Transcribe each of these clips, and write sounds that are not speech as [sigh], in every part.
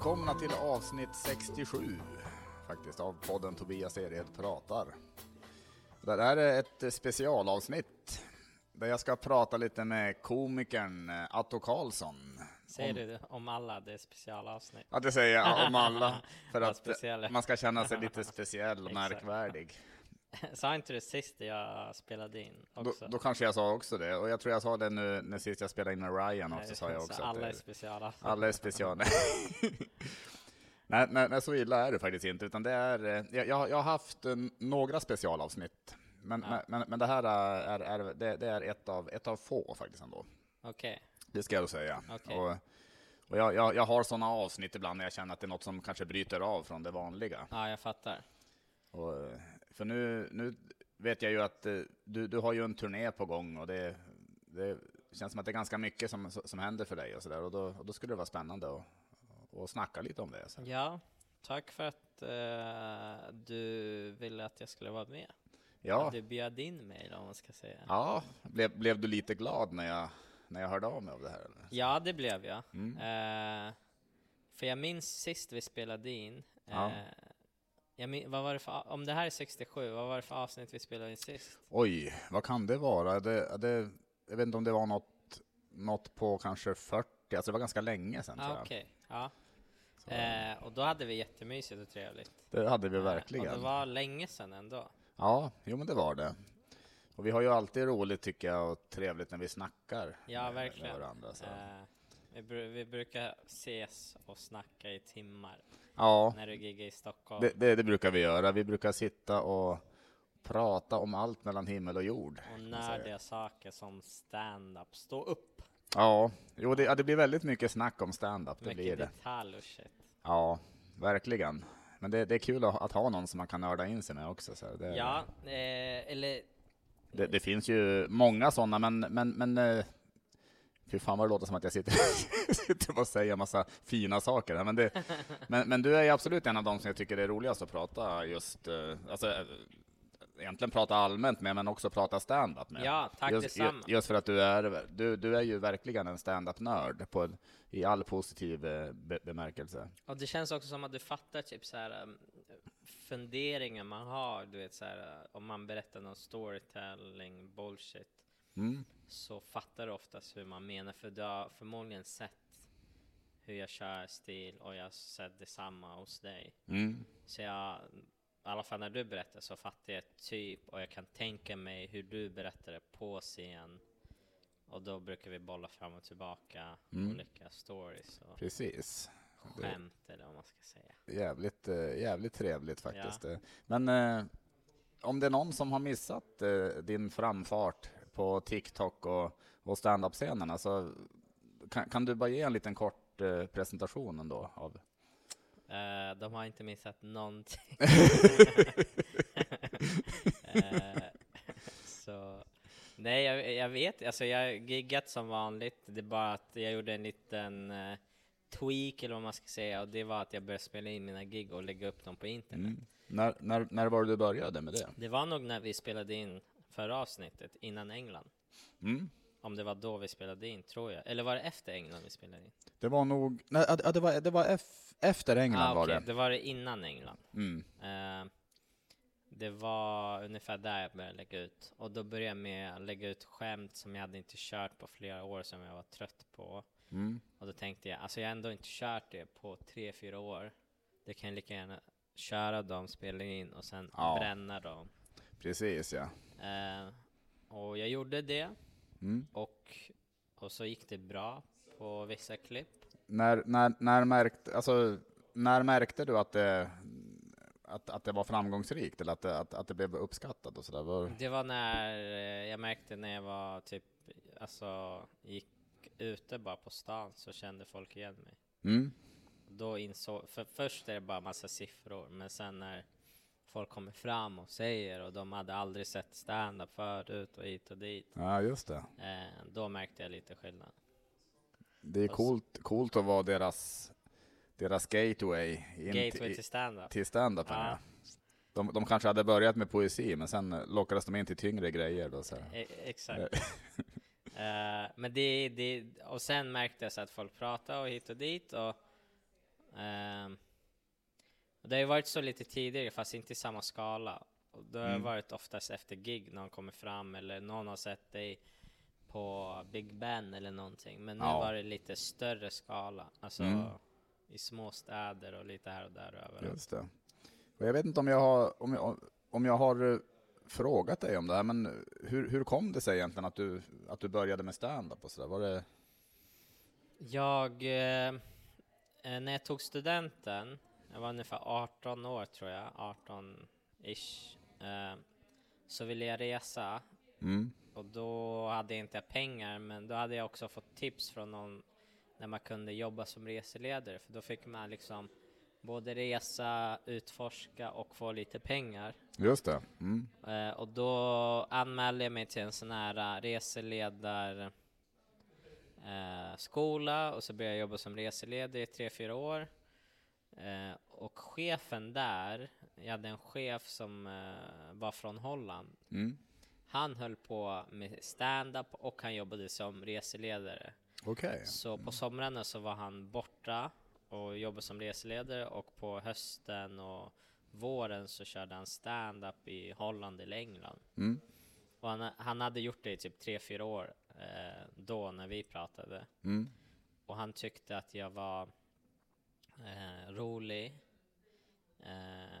välkomna till avsnitt 67 faktiskt av podden Tobias Ered pratar. Det här är ett specialavsnitt där jag ska prata lite med komikern Atto Karlsson. Säger du det om alla, det är specialavsnitt? Ja, det säger jag om alla [laughs] för att speciella. man ska känna sig lite speciell och [laughs] märkvärdig. [laughs] Sa inte du sist jag spelade in Då, också? då kanske jag sa också det, och jag tror jag sa det nu när sist jag spelade in med Ryan också, sa jag Så också. alla är specialavsnitt? Alla [laughs] är special. nej, nej, nej, så illa är det faktiskt inte, utan det är, eh, jag, jag har haft eh, några specialavsnitt. Men, Ja. men, men det här är, är, det, det är ett, av, ett av få faktiskt ändå. Okej, Det ska jag då säga. Okej. Och, och jag, jag, jag har sådana avsnitt ibland när jag känner att det är något som kanske bryter av från det vanliga. ja jag fattar. Och, för nu, nu vet jag ju att eh, du, du har ju en turné på gång och det, det känns som att det är ganska mycket som, som händer för dig och sådär. Och då, och då skulle det vara spännande att, att snacka lite om det. Så. Ja, tack för att eh, du ville att jag skulle vara med. Ja, Du bjöd in mig om man ska säga. ja blev, blev du lite glad när jag, när jag hörde av mig av det här? Eller? Ja, det blev jag. Mm. Eh, för jag minns sist vi spelade in. Ja. eh, jag min, vad var det för, om det här är 67, vad var det för avsnitt vi spelade in sist? Oj, vad kan det vara? Det, det, jag vet inte om det var något, något på kanske 40, alltså det var ganska länge sedan Ah. Okej, ja. Eh, och då hade vi jättemysigt och trevligt. det hade vi Eh, verkligen. Och det var länge sedan ändå. Ja, jo men det var det. Och vi har ju alltid roligt tycker jag och trevligt när vi snackar Ja, med, verkligen. med varandra. Så. Eh, vi, bru- vi brukar ses och snacka i timmar Ja, när du giggar i Stockholm. det, det, det brukar vi göra. Vi brukar sitta och prata om allt mellan himmel och jord. och nördiga saker som stand-up. Stå upp! Ja, jo, det, ja, det blir väldigt mycket snack om stand-up. Det blir Mycket det. detalj och shit. Ja, verkligen. Men det, det är kul att, att ha någon som man kan nörda in sig med också. Så det, Ja, eh, eller det, det finns ju många sådana, men, men, men eh, Fy fan vad det låter som att jag sitter, [laughs] sitter och säger massa fina saker. Men, det, [laughs] men, men du är ju absolut en av dem som jag tycker är roligast att prata just, eh, alltså eh, egentligen prata allmänt med, men också prata stand-up med. ja, tack just, detsamma. ju- just för att du är, du, du är ju verkligen en stand-up-nörd i all positiv eh, be, bemärkelse. Och det känns också som att du fattar typ så här funderingar man har, du vet så här om man berättar någon storytelling bullshit Mm. så fattar du oftast hur man menar för du har förmodligen sett hur jag kör stil och jag har sett detsamma hos dig. Mm. Så jag, i alla fall när du berättar så fattar jag typ och jag kan tänka mig hur du berättar det på scen. Och då brukar vi bolla fram och tillbaka Mm. olika stories och Precis. Det- skämt eller vad man ska säga. Jävligt, eh, jävligt trevligt faktiskt. Eh, Men eh, om det är någon som har missat eh, din framfart på TikTok och, och stand-up-scenerna så kan, kan du bara ge en liten kort eh, presentation ändå? Av... Eh, de har inte missat någonting. [laughs] Eh, så, nej, jag, jag vet alltså jag giggat som vanligt. Det är bara att jag gjorde en liten eh, tweak eller vad man ska säga och det var att jag började spela in mina gig och lägga upp dem på internet. Mm. När, när, när var det du började med det? Det var nog när vi spelade in förra avsnittet innan England. Mm. Om det var då vi spelade in, tror jag. Eller var det efter England vi spelade in? Det var nog, nej, ja, det var, det var eff, efter England ah, var okej, det. det var det innan England. Mm. Eh, det var ungefär där jag började lägga ut. Och då började jag med att lägga ut skämt som jag hade inte kört på flera år som jag var trött på. Mm. Och då tänkte jag, alltså jag har ändå inte kört det på tre, fyra år. Det kan jag lika gärna köra dem, spela in och sen Ja. bränna dem. Precis ja. Eh, och jag gjorde det Mm. och, och så gick det bra på vissa klipp. När, när, när, märkte, alltså, när märkte du att det, att, att det var framgångsrikt eller att det, att, att det blev uppskattat och sådär? Var... Det var när eh, jag märkte när jag var typ, alltså gick ute bara på stan så kände folk igen mig. Mm. Då insåg, för först är det bara massa siffror, men sen när folk kommer fram och säger och de hade aldrig sett stand-up förut och hit och dit, Ja, just det. eh, då märkte jag lite skillnad. Det är coolt, coolt att vara deras, deras gateway Gateway till, till stand-up. till stand-upen. Ja. De, de kanske hade börjat med poesi, men sen lockades de in till tyngre grejer. Då, så. E- exakt. [laughs] Eh, men det, det, och sen märkte jag så att folk pratade och hit och dit och och det har ju varit så lite tidigare, fast inte i samma skala. Och det har Mm. varit oftast efter gig, någon kommer fram eller någon har sett dig på Big Ben eller någonting. Men nu Ja. var det lite större skala, alltså Mm. i små städer och lite här och där och överallt. Just det. Och jag vet inte om jag har, om jag, om jag har eh, frågat dig om det här, men hur, hur kom det sig egentligen att du, att du började med stand-up och sådär? Var det... Jag, eh, eh, när jag tog studenten, jag var ungefär 18 år tror jag, 18-ish, eh, så ville jag resa Mm. och då hade jag inte pengar, men då hade jag också fått tips från någon när man kunde jobba som reseledare, för då fick man liksom både resa, utforska och få lite pengar. Just det. Mm. Eh, och då anmälde jag mig till en sån här uh, reseledar eh, skola och så började jag jobba som reseledare i tre, fyra år. Eh, och chefen där, jag hade en chef som eh, var från Holland. Mm. Han höll på med stand-up och han jobbade som reseledare. Okej. Så på somrarna så var han borta och jobbade som reseledare och på hösten och våren så körde han stand-up i Holland eller England. Mm. Och han, han hade gjort det i typ tre fyra år eh, då när vi pratade. Mm. Och han tyckte att jag var eh, rolig. Eh,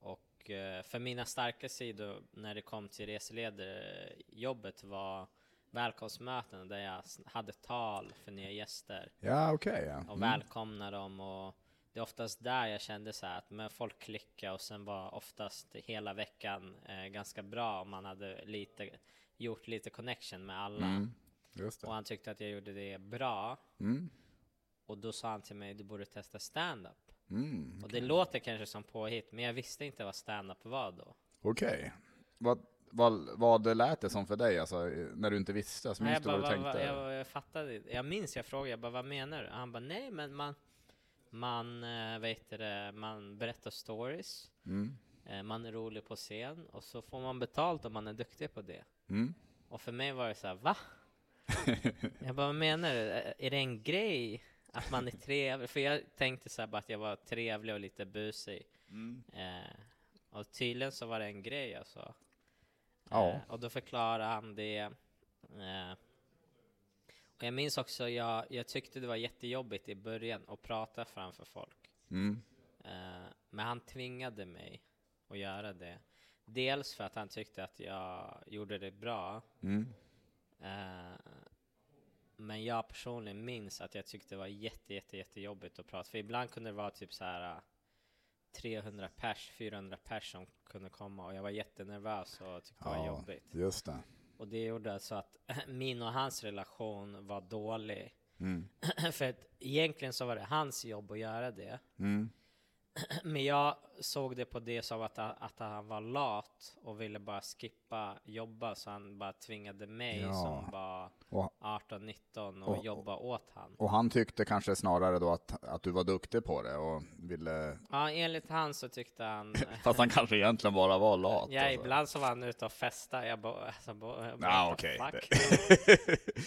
och eh, för mina starka sidor när det kom till reseledarjobbet var välkomstmöten där jag hade tal för nya gäster Ja, okej. ja. och Mm. välkomna dem och det är oftast där jag kände så att men folk klickade och sen var oftast hela veckan eh, ganska bra om man hade lite gjort lite connection med alla Mm. Och han tyckte att jag gjorde det bra Mm. Och då sa han till mig du borde testa stand-up Mm. och det låter kanske som påhitt men jag visste inte vad stand-up var då Okej. Vad, vad, vad lät det som för dig, alltså, när du inte visste? Alltså, minns jag, du vad du tänkte? jag, jag fattade Jag minns jag frågade, jag bara vad menar du? Han bara nej men man Man, eh, vet det, man berättar stories Mm. eh, Man är rolig på scen och så får man betalt om man är duktig på det Mm. Och för mig var det så här, va? [laughs] jag bara vad menar du? Är är det en grej? Att man är trevlig? För jag tänkte så bara att jag var trevlig och lite busig Mm. eh, Och tydligen så var det en grej alltså Ja. Eh, och då förklarade han det. Eh, och jag minns också, jag, jag tyckte det var jättejobbigt i början att prata framför folk. Mm. Eh, men han tvingade mig att göra det. Dels för att han tyckte att jag gjorde det bra. Mm. Men jag personligen minns att jag tyckte det var jätte, jätte, jättejobbigt att prata. För ibland kunde det vara typ så här eh, 300 pers, 400 pers som kunde komma och jag var jättenervös och tyckte det var Ja, jobbigt. just det. Och det gjorde så att [clears throat] min och hans relation var dålig. Mm. [clears throat] För att egentligen så var det hans jobb att göra det. Mm. [clears throat] Men jag såg det på det som att, att han var lat och ville bara skippa jobba så han bara tvingade mig Ja. som var Och, 18-19 och, Och- jobba åt han. och han tyckte kanske snarare då att, att du var duktig på det och ville... Ja, enligt han så tyckte han... [laughs] Fast han kanske egentligen bara var lat. Ja, alltså. ibland så var han ute och festade. Jag bara, alltså, bara, Ja, okej. fuck?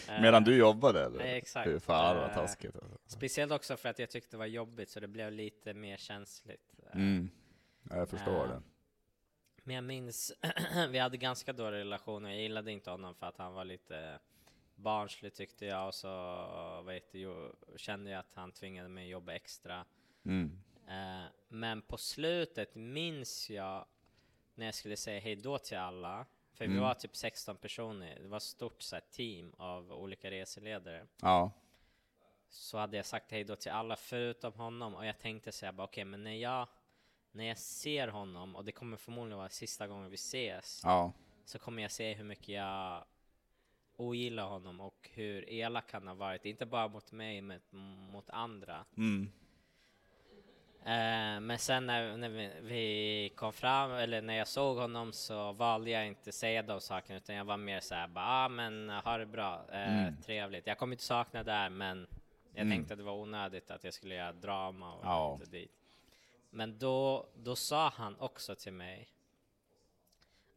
[laughs] Medan du jobbade eller? Nej, exakt. Fy fan vad Eh, taskigt. Alltså. Speciellt också för att jag tyckte det var jobbigt så det blev lite mer känsligt. Eh, Mm. Ja, jag förstår Eh, det. Men jag minns, [clears throat] vi hade ganska dålig relation och jag gillade inte honom för att han var lite barnslig tyckte jag och så vet ju, kände jag att han tvingade mig jobba extra. Mm. Eh, men på slutet minns jag när jag skulle säga hej då till alla, för vi Mm. var typ 16 personer, det var ett stort så här, team av olika reseledare. Ja. så hade jag sagt hej då till alla förutom honom och jag tänkte säga okej men när jag när jag ser honom och det kommer förmodligen vara sista gången vi ses Ja. så kommer jag se hur mycket jag ogillar honom och hur elak han har varit, inte bara mot mig men mot andra. Mm. Eh, men sen när, när vi, vi kom fram, eller när jag såg honom så valde jag inte säga de sakerna utan jag var mer såhär bara, ah, men ha det bra, eh, Mm. trevligt. Jag kommer inte sakna där men jag Mm. tänkte att det var onödigt att jag skulle göra drama och Ja. dit. Men då, då sa han också till mig,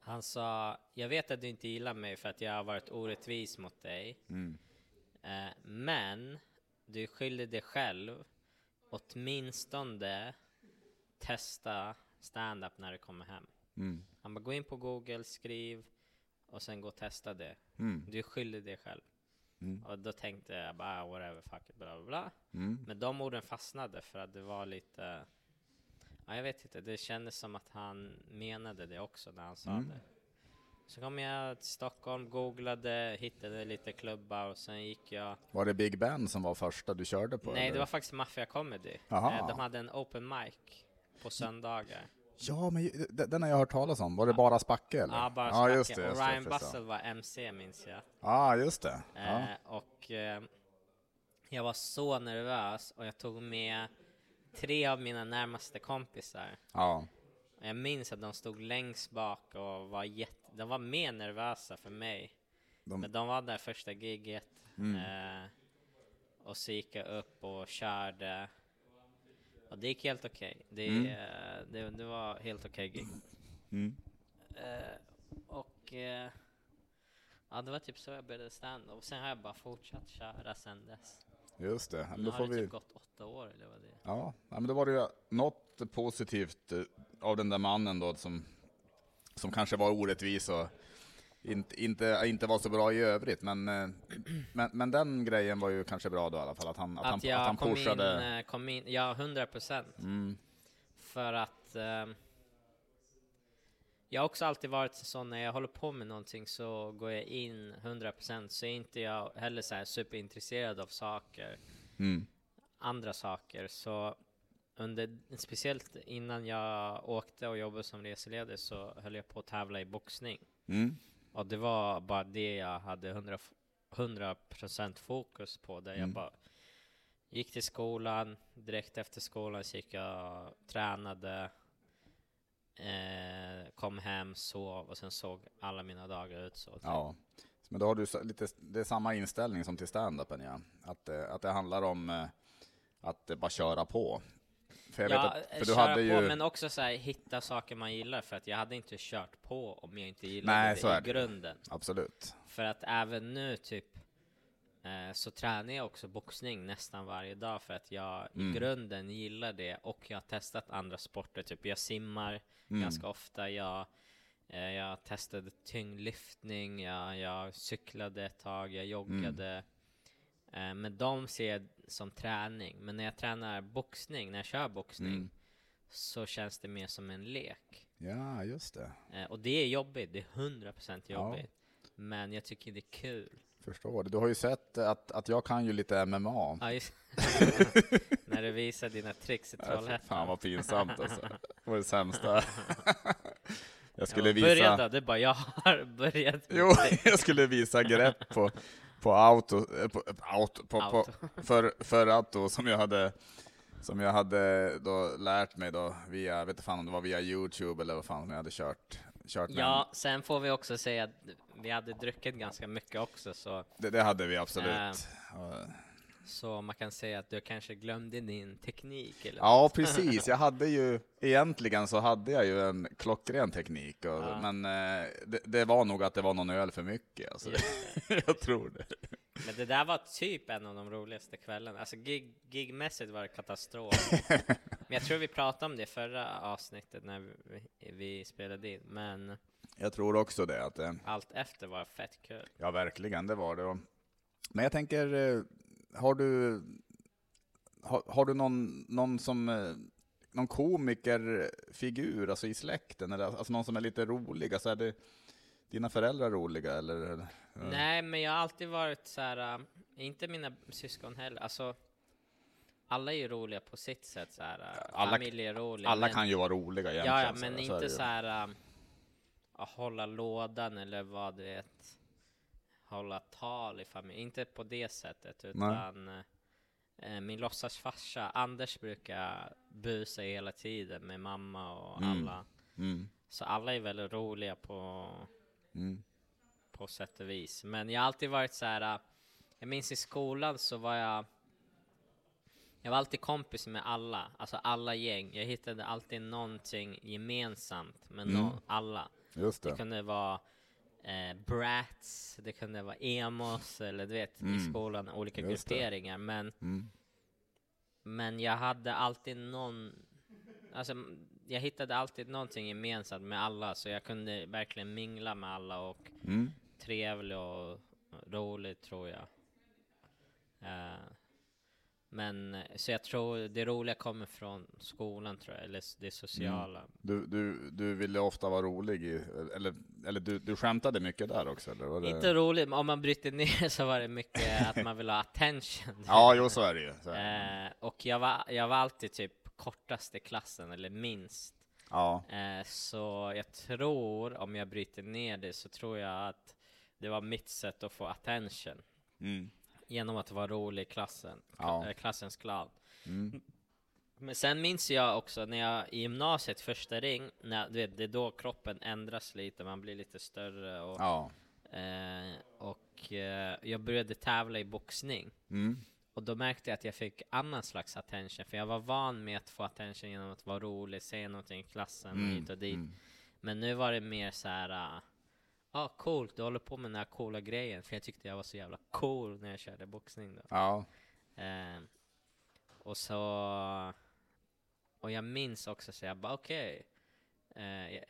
han sa, jag vet att du inte gillar mig för att jag har varit orättvis mot dig, Mm. eh, men du är skyldig dig själv åtminstone testa stand-up när du kommer hem. Mm. Han bara, gå in på Google, skriv och sen gå och testa det. Mm. Du är skyldig dig själv. Mm. Och då tänkte jag bara, ah, whatever, fuck it, bla bla bla. Mm. Men de orden fastnade för att det var lite, ja jag vet inte, det kändes som att han menade det också när han sa Mm. det. Så kom jag till Stockholm, googlade, hittade lite klubbar och sen gick jag Var det Big Ben som var första du körde på? Nej, eller? det var faktiskt Mafia Comedy. Aha. Eh, De hade en open mic på söndagar. Ja, men den har jag hört talas om. Var det bara Spacke eller? Ja, bara ja, snacka. just det. och Just det, Ryan. Bussell var MC minns jag. Ja, just det. Ja. Eh, och eh, jag var så nervös och jag tog med tre av mina närmaste kompisar. ja. Och Jag minns att de stod längst bak och var jätte, de var mer nervösa för mig. De- Men de var där första giget. Mm. Eh, och så gick jag upp och körde. Och det gick helt okej. Det, Mm. eh, det, det var helt okej gig. Mm. Eh, och eh, ja, det var typ så jag började stand Och sen har jag bara fortsatt köra sen dess. Just det. Men Då har får det vi... typ gått åtta år eller vad det är. Ja, men då var det ju något positivt eh, av den där mannen då som, som kanske var orättvis och inte, inte, inte var så bra i övrigt. Men, eh, men, men den grejen var ju kanske bra då i alla fall, att han, att Att, han, jag att han kom, pushade. in, eh, kom in, ja hundra procent. Mm, För att eh, jag har också alltid varit så när jag håller på med någonting så går jag in 100% så är inte jag heller så här superintresserad av saker, mm, andra saker. Så under, speciellt innan jag åkte och jobbade som reseledare så höll jag på att tävla i boxning. mm, Och det var bara det jag hade 100, 100% fokus på. Där jag Mm. bara gick till skolan, direkt efter skolan så gick jag tränade, eh, kom hem, sov och sen såg alla mina dagar ut så. ja. Men då har du lite, det är samma inställning som till stand-upen ja. Att, eh, att det handlar om eh, att bara köra på. För jag ja, vet att, för eh, du hade på, ju... men också så här, hitta saker man gillar för att jag hade inte kört på om jag inte gillade Nej, det i grunden. Absolut. För att även nu typ eh, så tränar jag också boxning nästan varje dag för att jag Mm. i grunden gillar det och jag har testat andra sporter. Typ jag simmar Mm. ganska ofta. Jag, eh, jag testade tyngdlyftning, jag, jag cyklade ett tag, jag joggade. Eh, men de ser jag som träning. Men när jag tränar boxning, när jag kör boxning, Mm. så känns det mer som en lek. Ja, just det. Eh, och det är jobbigt, det är 100% Ja. jobbigt. Men jag tycker det är kul. Förstår det. Du har ju sett att, att jag kan ju lite MMA. Ja, just [laughs] När du visar dina tricks i fy Fan Trollhättan. vad pinsamt alltså. Det var det sämsta. [laughs] Jag skulle ja, visa... då, du bara, jag har börjat. med Jo, det." [laughs] jag skulle visa grepp på, på auto, eh, på, auto, på, Auto. på för, för auto som jag hade som jag hade då lärt mig då via, vet inte fan om det var via Youtube eller vad fan som jag hade kört, kört med. Ja, sen får vi också säga att vi hade druckit ganska mycket också, så, Det, det hade vi absolut. Äh. Så man kan säga att du kanske glömde din teknik. Eller Ja, precis. Jag hade ju, egentligen så hade jag ju en klockren teknik, och, Ja. men eh, det, det var nog att det var någon öl för mycket. Alltså. [laughs] jag tror det. Men det där var typ en av de roligaste kvällarna. Alltså gig, gigmässigt var det katastrof. [laughs] Men jag tror vi pratade om det förra avsnittet när vi, vi spelade in. Men Jag tror också det. Att, eh, allt efter var fett kul. ja, verkligen, det var det. Men jag tänker, eh, har du, har, har du någon, någon som, eh, någon komikerfigur, alltså i släkten, eller alltså någon som är lite rolig? Alltså är det dina föräldrar roliga, eller? Nej, men jag har alltid varit så här, inte mina syskon heller, alltså alla är ju roliga på sitt sätt så här. Alla- familj är. Alla men, kan ju vara roliga egentligen. Ja, så- men så är inte så här äh, att hålla lådan eller vad du vet, hålla tal i familj. Inte på det sättet, utan äh, min låtsasfarsa Anders brukar busa hela tiden med mamma och Mm. alla. Mm, Så alla är väldigt roliga på mm, på sätt och vis. Men jag har alltid varit så här. Jag minns i skolan så var jag. Jag var alltid kompis med alla, alltså alla gäng. Jag hittade alltid någonting gemensamt med Mm. nå- alla. Just Det det. kunde vara eh, brats, det kunde vara emos eller du vet i Mm. skolan olika Just det. grupperingar. Men Mm, men jag hade alltid någon, alltså jag hittade alltid någonting gemensamt med alla, så jag kunde verkligen mingla med alla och Mm. trevlig och rolig tror jag. Eh, men så jag tror det roliga kommer från skolan tror jag, eller det sociala. Du, du, du ville ofta vara rolig, i, eller, eller du, du skämtade mycket där också? Eller var det... Inte roligt, men om man bryter ner [laughs] så var det mycket att man vill ha attention. Ja, jo så är det ju. Eh, och jag var, jag var alltid typ kortast i klassen, eller minst. Ja. Eh, så jag tror, om jag bryter ner det, så tror jag att det var mitt sätt att få attention. Mm. Genom att vara rolig i klassen, Ja. eh, klassens clown. Mm. Men sen minns jag också när jag i gymnasiet, första ring, när, du vet, det är då kroppen ändras lite, man blir lite större och, Ja. eh, och eh, jag började tävla i boxning. Mm. Och då märkte jag att jag fick annan slags attention, för jag var van med att få attention genom att vara rolig, säga någonting i klassen Mm. hit och dit. Mm. Men nu var det mer så här. Ja, ah, coolt, du håller på med den här coola grejen. För jag tyckte jag var så jävla cool när jag körde boxning då. Ja. Eh, och så... Och jag minns också så jag bara okej. eh, jag,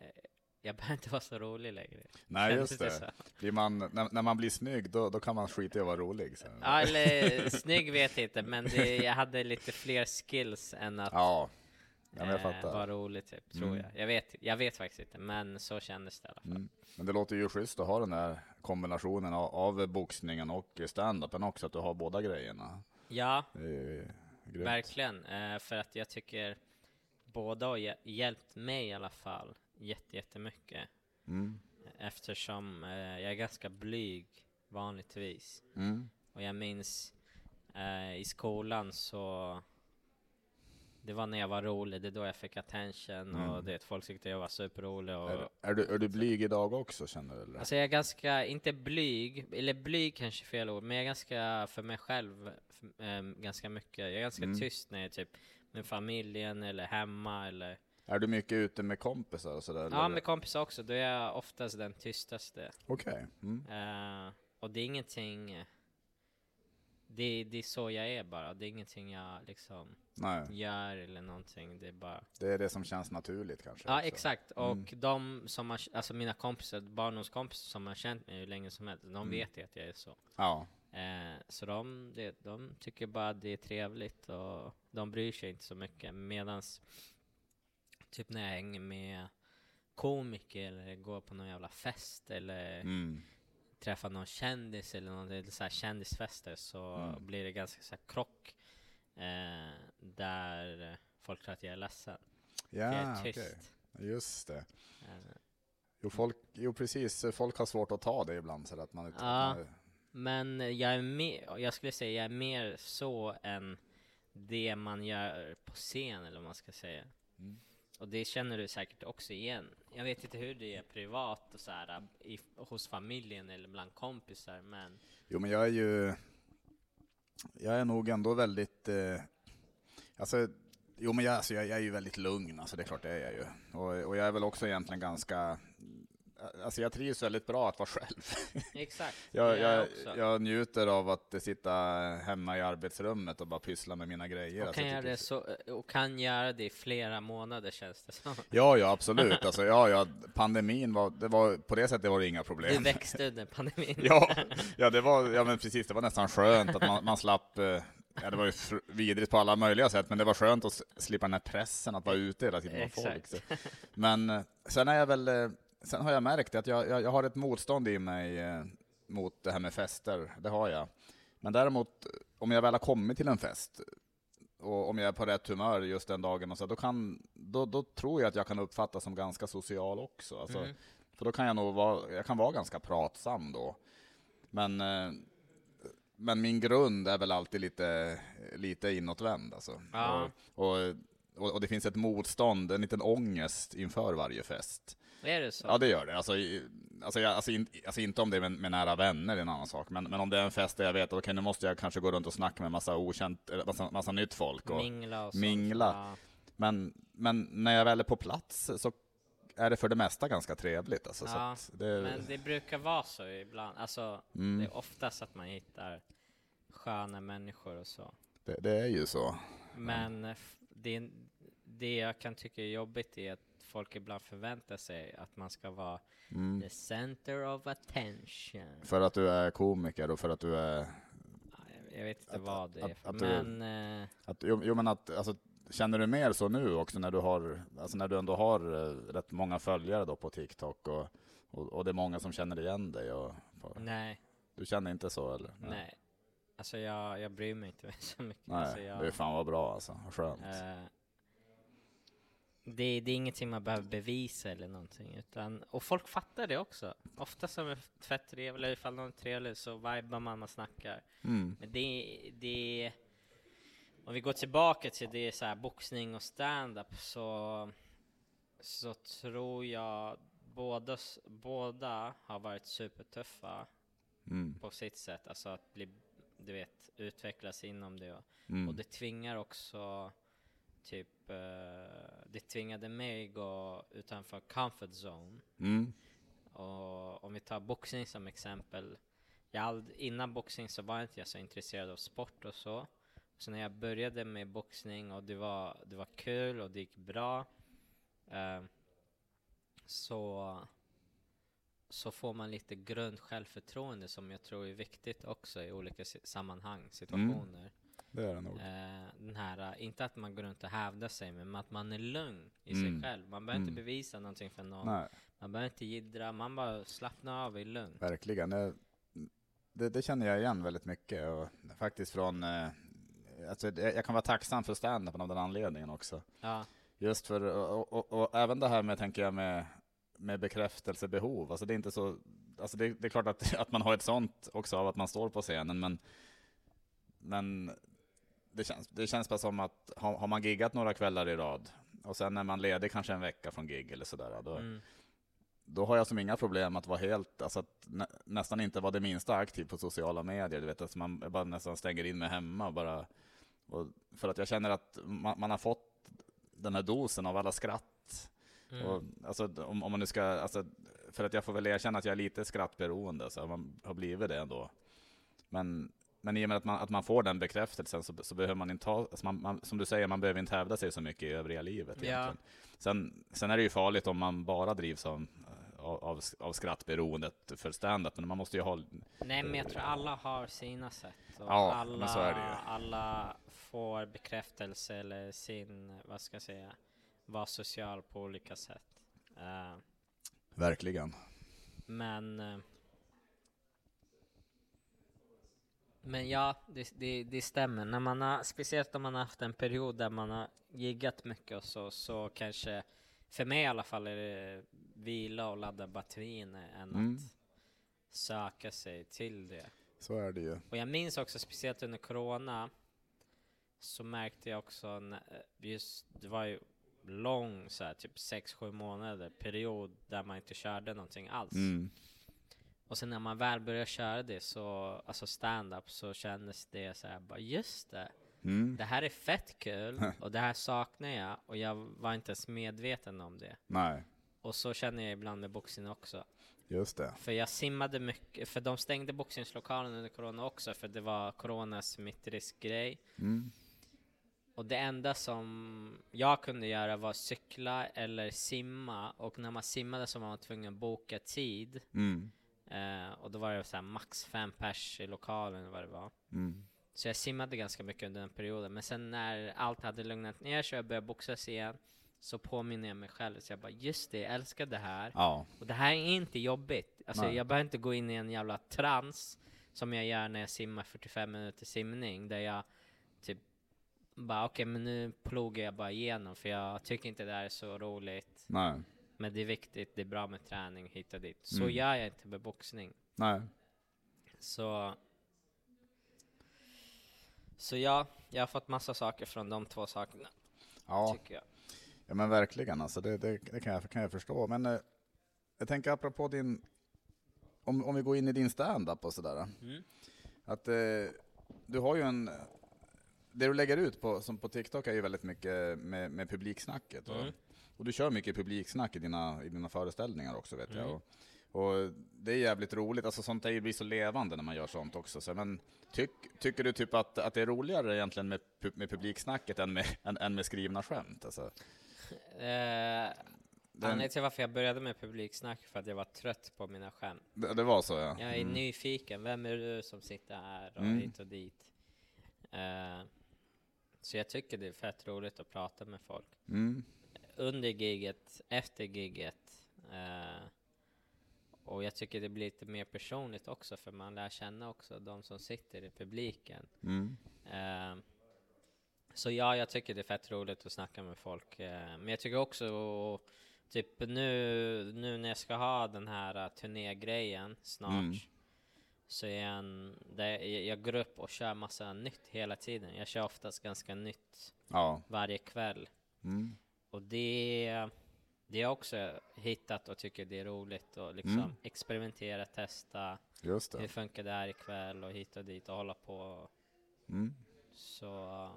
jag behöver inte vara så rolig längre. Nej, Kändes just det. Blir man, när, när man blir snygg, då, då kan man skita i att vara rolig. Så. Ja, eller snygg vet jag inte, men det, jag hade lite fler skills än att Ja. Ja, jag eh, fattar. vara rolig typ, tror Mm. jag. Jag vet, jag vet faktiskt inte, men så kändes det i alla fall. Mm. Men det låter ju schysst att ha den där kombinationen av, av boxningen och stand-upen också, att du har båda grejerna. Ja. Verkligen, eh, för att jag tycker båda har hj- hjälpt mig i alla fall jätte, jättemycket. Mm. Eftersom eh, jag är ganska blyg vanligtvis. Mm. Och jag minns eh, i skolan så det var när jag var rolig, det är då jag fick attention och Mm. det, folk tyckte jag var superrolig. Och, Är, är, du, är du blyg idag också, känner du? Eller? Alltså jag är ganska, inte blyg, eller blyg kanske är fel ord, men jag är ganska för mig själv f- ehm, ganska mycket. Jag är ganska Mm. tyst när jag är typ med familjen eller hemma eller Är du mycket ute med kompisar och sådär? Ja, med kompisar också, då är jag oftast den tystaste. Okej. Mm. Eh, och det är ingenting, det, det är så jag är bara, det är ingenting jag liksom Nej, gör eller någonting, det är bara det är det som känns naturligt kanske. Ja också. exakt, och Mm. de som har, alltså mina kompisar, barndomskompisar som har känt mig hur länge som helst, de Mm. vet ju att jag är så. Ja. Eh, så de, det, de tycker bara att det är trevligt och de bryr sig inte så mycket. Medans typ när jag hänger med komiker eller går på någon jävla fest eller Mm. Träffar någon kändis eller någon så här kändisfester så Mm. blir det ganska så här krock eh, där folk tror att jag är ledsen. för jag Ja, är tyst. Just det. Eh, Jo, folk, jo, precis. Folk har svårt att ta det ibland. Så att man inte... Ja. man- Men jag är mer, jag skulle säga jag är mer så än det man gör på scen eller vad man ska säga. Mm. Och det känner du säkert också igen. Jag vet inte hur det är privat och så här, i, hos familjen eller bland kompisar, men Jo, men jag är ju... Jag är nog ändå väldigt... Eh, alltså, jo, men jag, alltså, jag, jag är ju väldigt lugn, alltså, det är klart det är jag ju. Och, och jag är väl också egentligen ganska... Alltså jag trivs väldigt bra att vara själv. [laughs] exakt. Jag, jag, också. jag njuter av att sitta hemma i arbetsrummet och bara pyssla med mina grejer. och, Alltså, kan jag göra tycker- det så, och kan göra det i flera månader känns det som. Ja, ja, absolut. Alltså, ja, ja, pandemin var, det var, på det sättet var det inga Du problem. växte under pandemin. [laughs] Ja, ja, det var, ja men precis, det var nästan skönt att man, man slapp, eh, ja det var ju vidrigt på alla möjliga sätt, men det var skönt att slippa den här pressen att vara ute hela tiden med folk. Så. Men eh, sen är jag väl, eh, sen har jag märkt att jag, jag, jag har ett motstånd i mig eh, mot det här med fester, det har jag. Men däremot, om jag väl har kommit till en fest, och om jag är på rätt humör just den dagen, och så, då, kan, då, då tror jag att jag kan uppfattas som ganska social också. Alltså, Mm. För då kan jag nog vara, jag kan vara ganska pratsam då. Men, eh, men min grund är väl alltid lite, lite inåtvänd alltså. Och, och, och, och det finns ett motstånd, en liten ångest inför varje fest. Är det så? Ja, det gör det. Alltså, alltså, jag, alltså, in, alltså inte om det är med, med nära vänner, det är en annan sak. Men, men om det är en fest där jag vet att okay, nu måste jag kanske gå runt och snacka med massa okänt, massa, massa nytt folk. Och, Mingla och sånt. Mingla. Ja. men, men när jag väl är på plats så är det för det mesta ganska trevligt. Alltså, så Ja, det, Men det brukar vara så ibland. Alltså, mm. det är oftast att man hittar sköna människor och så. Det, det är ju så. Men eh, f- det, det jag kan tycka är jobbigt är att folk ibland förväntar sig att man ska vara Mm. the center of attention. För att du är komiker och för att du är... Jag vet inte Att- vad det är, för, att men eh, Att, jo, jo men att, alltså, känner du mer så nu också när du har, alltså när du ändå har eh, rätt många följare då på TikTok och, och, och det är många som känner igen dig och på, nej, du känner inte så eller? nej. Alltså jag, jag bryr mig inte [laughs] så mycket. Nej, alltså jag, det är fan vad bra alltså, skönt. Eh, det, det är ingenting man behöver bevisa eller någonting, utan, och folk fattar det också. Ofta som är fett trevlig, ifall någon är trevlig så vibar man, man snackar. Mm. Men det, det, om vi går tillbaka till det så här boxning och stand-up så, så tror jag båda, båda har varit supertuffa Mm. på sitt sätt, alltså att bli, du vet, utvecklas inom det. Och, Mm. och det tvingar också typ, eh, det tvingade mig gå utanför comfort zone. Mm. Och om vi tar boxning som exempel. Jag ald- innan boxning så var inte jag så intresserad av sport och så. Så när jag började med boxning och det var, det var kul och det gick bra. eh, så, så får man lite grund självförtroende som jag tror är viktigt också i olika si- sammanhang, situationer. Det är det nog. Eh, den här, eh, inte att man går runt och hävdar sig, men att man är lugn i Mm. sig själv. Man behöver Mm. inte bevisa någonting för någon. Nej, Man behöver inte jiddra, man bara slappnar av i lugn. verkligen. Det, det, det känner jag igen väldigt mycket och faktiskt från, eh, alltså, jag jag kan vara tacksam för stand-upen av den anledningen också. Ja, Just för, och, och, och även det här med, tänker jag, med, med bekräftelsebehov. Alltså det är inte så, alltså det, det är klart att, [laughs] att man har ett sånt också av att man står på scenen, men, men det, känns, det känns bara som att har, har man giggat några kvällar i rad och sen är man ledig kanske en vecka från gig eller sådär, då, mm. då har jag som inga problem att vara helt, alltså att nä, nästan inte vara det minsta aktiv på sociala medier. Du vet, att man bara nästan stänger in mig hemma och bara, för att jag känner att man, man har fått den här dosen av alla skratt. Mm. Och, alltså, om, om man nu ska, alltså, för att jag får väl erkänna att jag är lite skrattberoende, så man har blivit det ändå. Men, men i och med att man, att man får den bekräftelsen så, så behöver man inte ha, alltså man, man, som du säger, man behöver inte hävda sig så mycket i övriga livet Ja. egentligen. Sen, sen är det ju farligt om man bara drivs av, av, av, skrattberoendet för stand-up, men man måste ju ha, Nej, men jag tror alla har sina sätt. Och Ja, alla, men så är det ju. alla får bekräftelse eller sin, vad ska jag säga, vara social på olika sätt. Eh, verkligen. men eh, men ja, det, det, det stämmer. När man har, speciellt om man har haft en period där man har giggat mycket och så, så kanske, för mig i alla fall, är det vila och ladda batterierna än Mm. att söka sig till det. Så är det ju. Och jag minns också, speciellt under corona, så märkte jag också, när- just, det var ju lång, så här, typ 6-7 månader period där man inte körde någonting alls. Mm. Och sen när man väl började köra det, så, alltså stand-up, så kändes det så här, bara just det, Mm. det här är fett kul [laughs] och det här saknar jag och jag var inte ens medveten om det. Nej, Och så känner jag ibland med boxning också. just det. För jag simmade mycket, för de stängde boxningslokalen under corona också för det var coronas smittriskgrej. Mm. Och det enda som jag kunde göra var cykla eller simma och när man simmade så var man tvungen att boka tid. Mm. Eh, och då var det så max fem pers i lokalen eller vad det var. Mm. Så jag simmade ganska mycket under den perioden. Men sen när allt hade lugnat ner och jag började boxas igen så påminner jag mig själv. Så jag bara just det, jag älskar det här. Ja, Och det här är inte jobbigt. Alltså Nej. jag behöver inte gå in i en jävla trans som jag gör när jag simmar 45 minuter simning där jag typ bara okej men nu plogar jag bara igenom för jag tycker inte det här är så roligt. nej, Men det är viktigt, det är bra med träning hit och dit. Så Mm. gör jag inte med boxning. nej. Så Så ja, jag har fått massa saker från de två sakerna, Ja, tycker jag. ja men verkligen alltså, det, det, det kan, jag, kan jag förstå. Men eh, jag tänker apropå din, om, om vi går in i din stand-up och sådär. Mm. Att eh, du har ju en, det du lägger ut på, som på TikTok är ju väldigt mycket med, med publiksnacket. Och, Mm. Och du kör mycket publiksnack i dina, i dina föreställningar också vet jag. Mm. Och, och det är jävligt roligt, alltså sånt där blir så levande när man gör sånt också. Så, men tyck, tycker du typ att, att det är roligare egentligen med, med publiksnacket än med, än, än med skrivna skämt? Alltså, Eh, Anledningen till varför jag började med publiksnack för att jag var trött på mina skämt. det, det var så ja. Jag är nyfiken, vem är du som sitter här och Mm. hit och dit? Eh, så jag tycker det är fett roligt att prata med folk. Mm. Under giget, efter giget. Eh, och jag tycker det blir lite mer personligt också för man lär känna också de som sitter i publiken. Mm. Eh, så ja, jag tycker det är fett roligt att snacka med folk. Eh, men jag tycker också, typ nu, nu när jag ska ha den här uh, turnégrejen snart, Mm. så är jag en, jag, jag går upp och kör massa nytt hela tiden. Jag kör oftast ganska nytt Ja. varje kväll. Mm. Och det, det har jag också hittat och tycker det är roligt att liksom Mm. experimentera, testa. Just Hur det. funkar det här ikväll och hit och dit och hålla på. Mm. Så...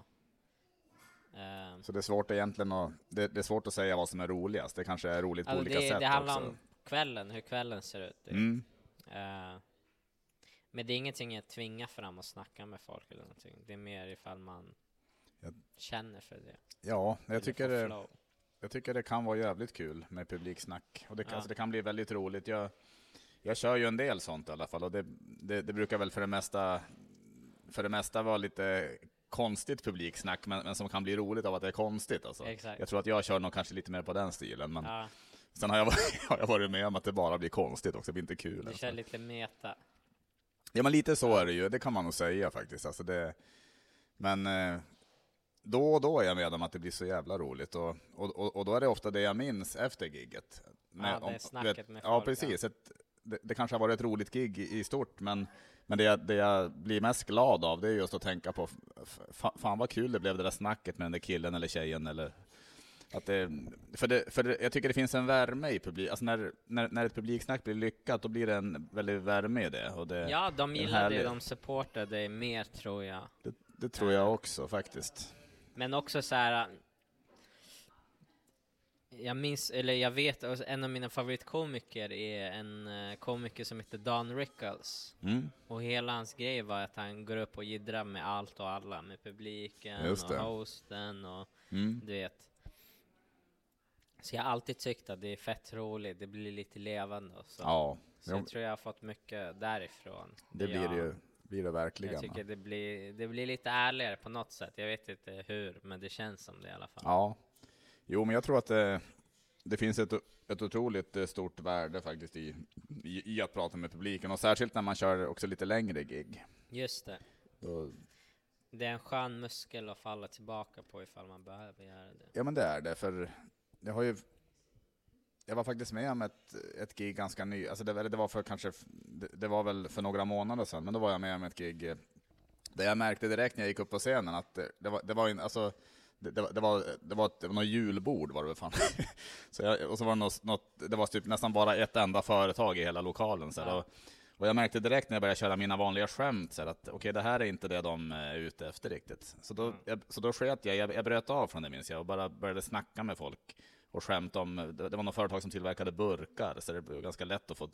ehm, Så det är svårt egentligen att, det, det är svårt att säga vad som är roligast. Det kanske är roligt på Alltså olika det, sätt det handlar också. om kvällen, hur kvällen ser ut. typ. Mm. Eh, men det är ingenting jag tvingar fram att snacka med folk eller någonting. Det är mer ifall man Ja. känner för det. Ja, jag tycker, det, flow. Jag tycker det kan vara jävligt kul med publiksnack. Och det, kan, Ja. alltså det kan bli väldigt roligt. Jag, jag kör ju en del sånt i alla fall och det, det, det brukar väl för det mesta för det mesta vara lite konstigt publiksnack, men, men som kan bli roligt av att det är konstigt. Alltså. Exakt. Jag tror att jag kör nog kanske lite mer på den stilen, men Ja, sen har jag, varit, [laughs] har jag varit med om att det bara blir konstigt också, det blir inte kul. du Alltså. kör lite meta. Ja, men lite så är det ju, det kan man nog säga faktiskt. Alltså det, men eh, då och då är jag med om att det blir så jävla roligt, och, och, och, och då är det ofta det jag minns efter gigget. Ja, det om- snacket med Ja, folk, precis. Ett, det, det kanske har varit ett roligt gig i, i stort, men, men det, jag, det jag blir mest glad av, det är just att tänka på, fan vad kul det blev det där snacket med den där killen eller tjejen, eller att det, för det, för det, jag tycker det finns en värme i publik, alltså när, när, när ett publiksnack blir lyckat, då blir det en väldigt värme i det. Och det Ja, de gillar det, de supportar det mer tror jag. Det, det tror jag också faktiskt. Men också så här. Jag minns, eller jag vet, en av mina favoritkomiker är en eh, komiker som heter Don Rickles. Mm. Och hela hans grej var att han går upp och jiddrar med allt och alla, med publiken och hosten och Mm. du vet. Så jag har alltid tyckt att det är fett roligt, det blir lite levande och så. Ja, så jag tror jag har fått mycket därifrån. det blir det ju blir det verkligen. Jag tycker det blir, det blir lite ärligare på något sätt. Jag vet inte hur, men det känns som det i alla fall. Ja, jo, men jag tror att det, det finns ett, ett otroligt eh, stort värde faktiskt i, i, i att prata med publiken, och särskilt när man kör också lite längre gig. Just det. Då, Det är en skön muskel att falla tillbaka på ifall man behöver göra det. ja, men det är det, för jag har ju jag var faktiskt med om ett, ett gig ganska ny, alltså det, var- det var för kanske, det, det var väl för några månader sedan, men då var jag med om ett gig eh, där jag märkte direkt när jag gick upp på scenen att det, det var, det var en, alltså, det, det, var, det, var, det, var ett, det var något julbord var det väl fan. [laughs] så jag, och så var det något, något, det var typ nästan bara ett enda företag i hela lokalen. Så här, Ja. och, och jag märkte direkt när jag började köra mina vanliga skämt så här, att okej, det här är inte det de är ute efter riktigt. Så då, Mm. jag, så då sket jag, jag, jag bröt av från det minns jag och bara började snacka med folk och skämt om, det, var något företag som tillverkade burkar, så det blev ganska lätt att få,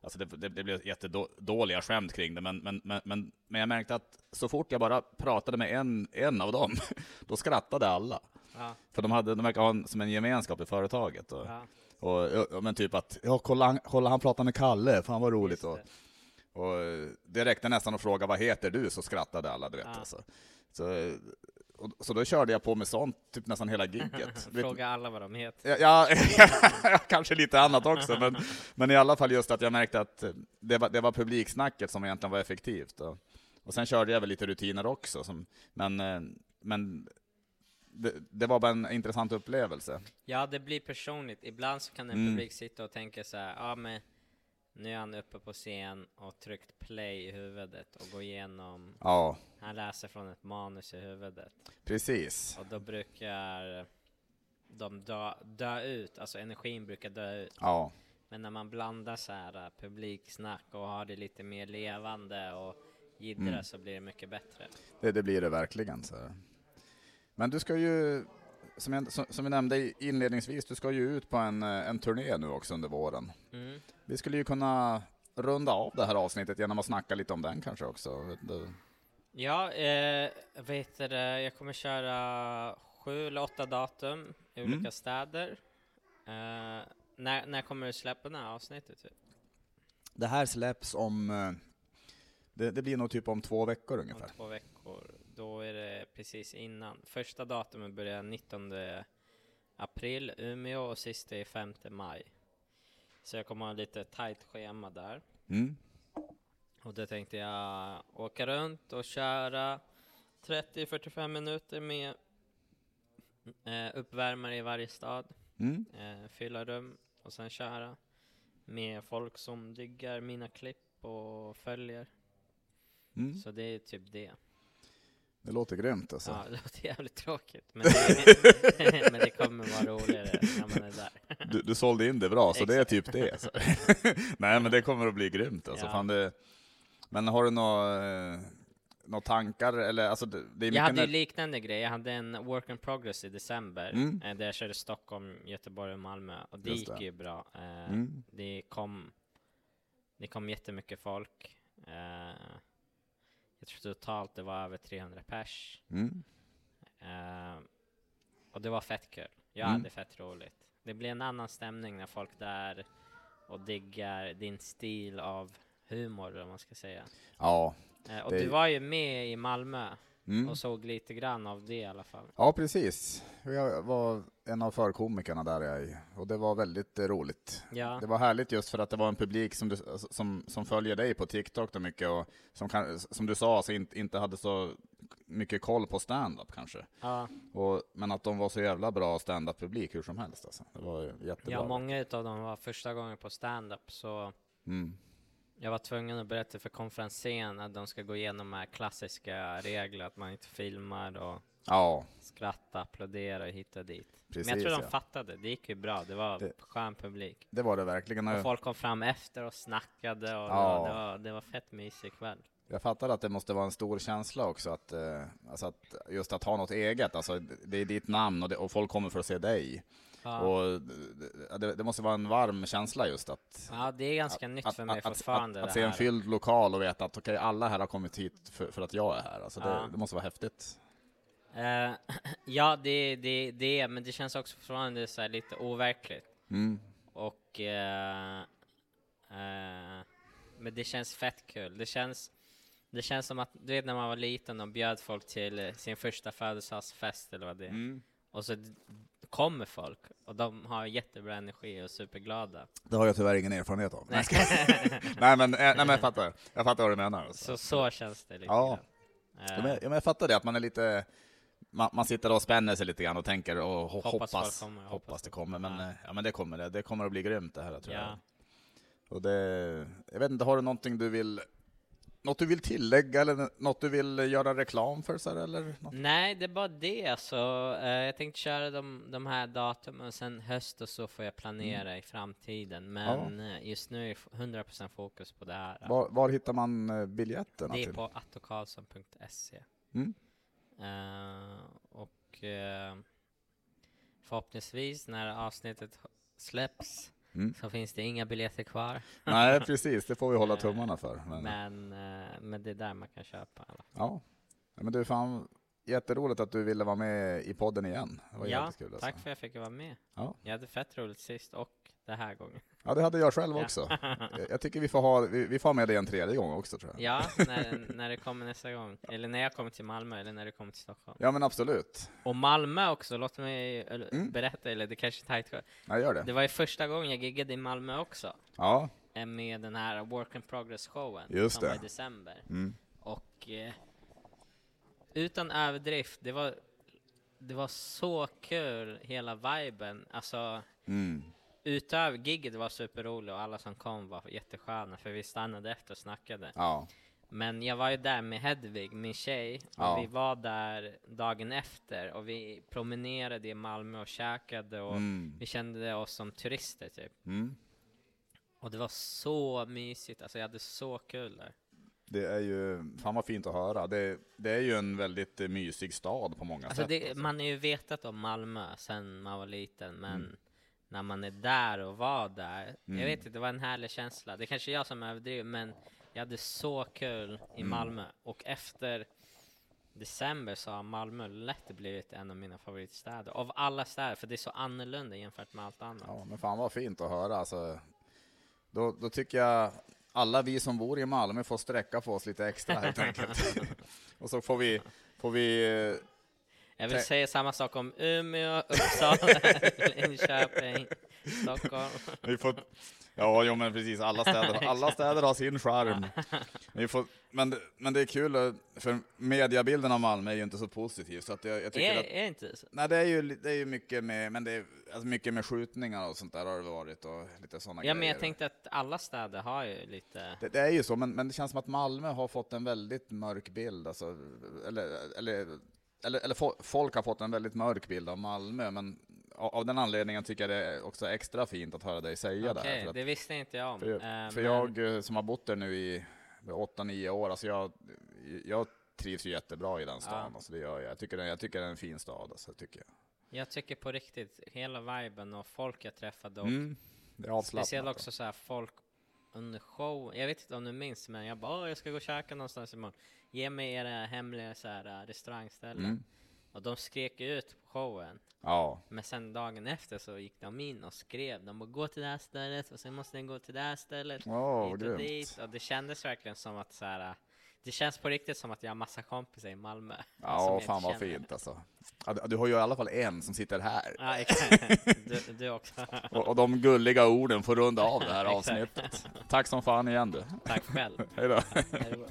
alltså det, det, det blev jättedåliga skämt kring det, men, men, men, men, jag märkte att så fort jag bara pratade med en, en av dem, [laughs] då skrattade alla. Ja, För de, hade, de verkar ha en, som en gemenskap i företaget. Och, ja, och, och, men typ att, ja kolla han, kolla han pratar med Kalle, fan vad roligt. Och. Och det räckte nästan att fråga vad heter du, så skrattade alla, du vet. Ja. Alltså. Så, och, så då körde jag på med sånt, typ nästan hela gigget. [laughs] Fråga alla vad de heter. Ja, ja, [laughs] kanske lite annat också, men, men i alla fall just att jag märkte att det var, det var publiksnacket som egentligen var effektivt. Och, och sen körde jag väl lite rutiner också, som, men, eh, men det, det var bara en intressant upplevelse. Ja, det blir personligt. Ibland så kan en Mm. publik sitta och tänka så här, ja men nu är han uppe på scen och tryckt play i huvudet och går igenom, Ja, han läser från ett manus i huvudet. precis. Och då brukar de dö, dö ut, alltså energin brukar dö ut. Ja, Men när man blandar så här uh, publiksnack och har det lite mer levande och jiddra Mm. så blir det mycket bättre. det, det blir det verkligen. Så. Men du ska ju som, jag, som, som vi nämnde inledningsvis, du ska ju ut på en, eh, en turné nu också under våren. Mm. Vi skulle ju kunna runda av det här avsnittet genom att snacka lite om den kanske också. Ja, eh, vet du, jag kommer köra sju eller åtta datum i Mm. olika städer. Eh, när, när kommer du släppa det här avsnittet? Typ? Det här släpps om, eh, det, det blir nog typ om två veckor Om ungefär. två veckor. Precis innan. Första datumet börjar 19 april, Umeå, och sista är 5 maj. Så jag kommer ha lite tajt schema där. Mm. Och då tänkte jag åka runt och köra 30-45 minuter med eh, uppvärmare i varje stad, Mm. eh, fylla rum och sen köra med folk som diggar mina klipp och följer. Mm. Så det är typ det. Det låter grymt alltså. Ja, det låter jävligt tråkigt, men det, [laughs] men det kommer vara roligare när man är där. Du, du sålde in det bra, så det är typ det. Alltså. [laughs] Nej, men det kommer att bli grymt. Alltså. Ja. Fan, det, men har du några eh, några tankar? Eller, alltså, det, är Jag hade ju liknande grej, jag hade en work in progress i december, Mm. eh, där jag körde Stockholm, Göteborg och Malmö, och det Just gick det. ju bra. Eh, Mm. Det kom, det kom jättemycket folk. Eh, jag tror totalt det var över 300 pers. Mm. Eh, och det var fett kul. Jag Mm. hade fett roligt. Det blir en annan stämning när folk där och diggar din stil av humor, vad man ska säga. Ja. Eh, och Det- du var ju med i Malmö Mm. och såg lite grann av det i alla fall. ja, precis. Jag var en av förkomikerna där jag, och det var väldigt eh, roligt. Ja, Det var härligt just för att det var en publik som, du, som, som följer dig på TikTok då mycket och som, kan, som du sa, så inte, inte hade så mycket koll på stand-up kanske. ja, Och, men att de var så jävla bra stand-up-publik hur som helst alltså. Det var jättebra. ja, många utav dem var första gången på stand-up så Mm. Jag var tvungen att berätta för konferensen att de ska gå igenom de här klassiska reglerna, att man inte filmar och Ja, skratta, applådera och hitta dit. precis. Men jag tror de ja. fattade, det gick ju bra, det var Det- skön publik. Det var det verkligen. Och folk kom fram efter och snackade och Ja. det, var, det, var, fett mysig kväll. Jag fattar att det måste vara en stor känsla också, att, eh, alltså att just att ha något eget. Alltså, det är ditt namn och, det, och folk kommer för att se dig. Ja, Och det, det måste vara en varm känsla just att ja det är ganska nytt för mig fortfarande Att, att, se en fylld lokal och veta att okej, alla här har kommit hit för, för att jag är här. Alltså det, Ja. det måste vara häftigt. Eh, [clears throat] ja, det det det, men det känns också fortfarande så lite overkligt. Mm. Och... eh, eh, men det känns fett kul. Det känns, det känns som att, du vet när man var liten och bjöd folk till sin första födelsedagsfest eller vad det är. Mm. Och så kommer folk och de har jättebra energi och är superglada. Det har jag tyvärr ingen erfarenhet av. Nej. [laughs] Nej, men, eh, nej, men jag fattar. Jag fattar vad du menar. Alltså. så så känns det lite Ja. grann. Ja, men, ja, men jag fattar det, att man är lite... Man, man sitter och spänner sig lite grann och tänker och ho- Hoppas hoppas, kommer, hoppas det kommer. Men, kommer. eh, ja, men det kommer det. Det kommer att bli grymt det här tror Ja. jag. Och det, jag vet inte, har du någonting du vill... Något du vill tillägga eller något du vill göra reklam för? Så här, eller något? Nej, det är bara det alltså. Eh, jag tänkte köra de, de här datumen, sen höst och så får jag planera Mm. i framtiden. Men eh, just nu är det f- 100% fokus på det här. Var, var hittar man eh, biljetterna det är till? på attokarlsson.se. Mm. Eh, och eh, förhoppningsvis när avsnittet släpps Mm. så finns det inga biljetter kvar. [laughs] Nej, precis. Det får vi hålla Eh, tummarna för. Men, Men, eh, men det är där man kan köpa alla. ja. Ja, men du, fan jätteroligt att du ville vara med i podden igen. Det var Ja, jävligt kul. Alltså. tack för att jag fick vara med. Ja. Jag hade fett roligt sist och det här gången. Ja, det hade jag själv också. [laughs] Jag- tycker vi får ha, vi, vi får ha med dig en tredje gång också tror jag. Ja, [laughs] när, när det kommer nästa gång. Eller när jag kommer till Malmö, eller när du kommer till Stockholm. Ja men absolut. Och Malmö också, låt mig eller, Mm. berätta, eller det kanske är tajt kvar. Gör det. Det var ju första gången jag giggade i Malmö också. Ja. eh, Med den här Work in Progress showen. Just som det. var i december. Mm. Och eh, utan överdrift, det var, det var så kul, hela viben. Alltså, Mm. Utöver gigget var superroligt och alla som kom var jättesköna för vi stannade efter och snackade. Ja. Men jag var ju där med Hedvig, min tjej, och Ja. vi var där dagen efter och vi promenerade i Malmö och käkade och Mm. vi kände oss som turister typ. Mm. Och det var så mysigt, alltså jag hade så kul där. Det är ju, fan vad fint att höra. Det, det är ju en väldigt eh, mysig stad på många Alltså sätt. det, alltså. man har ju vetat om Malmö sen man var liten, men Mm. När man är där och var där, Mm. jag vet inte, det var en härlig känsla. Det är kanske jag som överdriver, men jag hade så kul i Mm. Malmö. Och efter december så har Malmö lätt blivit en av mina favoritstäder. Av alla städer, för det är så annorlunda jämfört med allt annat. Ja, men fan vad fint att höra. Alltså, då, då tycker jag alla vi som bor i Malmö får sträcka på oss lite extra helt enkelt. [laughs] [laughs] och så får vi, får vi eh, Jag vill säga samma sak om Umeå, [laughs] Uppsala, Linköping, Stockholm. Vi får, ja, jo, men precis. Alla städer, [laughs] alla städer har sin charm. Vi får, men, men det är kul, eh, för mediabilden av Malmö är ju inte så positiv. Så att jag, jag tycker Är, att, är inte så? nej, det är ju, det är ju mycket med, men det är alltså mycket med skjutningar och sånt där har det varit och lite sådana Ja, grejer. men jag tänkte att alla städer har ju lite... Det, det är ju så, men, men det känns som att Malmö har fått en väldigt mörk bild. Alltså, eller, eller, eller, eller fo- folk har fått en väldigt mörk bild av Malmö, men av, den anledningen tycker jag det är också extra fint att höra dig säga det. Okej, det visste inte jag om. För, Eh, för men- jag eh, som har bott där nu i 8-9 år, alltså jag, jag trivs ju jättebra i den stan. Ja. Alltså det gör jag. Jag, tycker jag tycker det är en fin stad. Alltså, tycker jag. Jag tycker på riktigt, hela viben och folk jag träffade och Mm, speciellt också så här folk under show. Jag vet inte om du minns, men jag bara "Åh, jag ska gå och käka någonstans imorgon. Ge mig era hemliga så här, äh, restaurangställen. Mm. Och de skrek ut på showen. Ja, Men sen dagen efter så gick de in och skrev. De bara gå till det här stället och sen måste ni gå till det här stället. Åh, hit och grymt. dit. Och det kändes verkligen som att så här. Det känns på riktigt som att jag har massa kompisar i Malmö. ja fan vad känner. fint alltså. Ja, du- har ju i alla fall en som sitter här. Ja, exakt. [laughs] Du, du också. Och, och de gulliga orden får runda av det här [laughs] avsnittet. Tack som fan igen du. Tack själv. [laughs] Hej då. Hej då.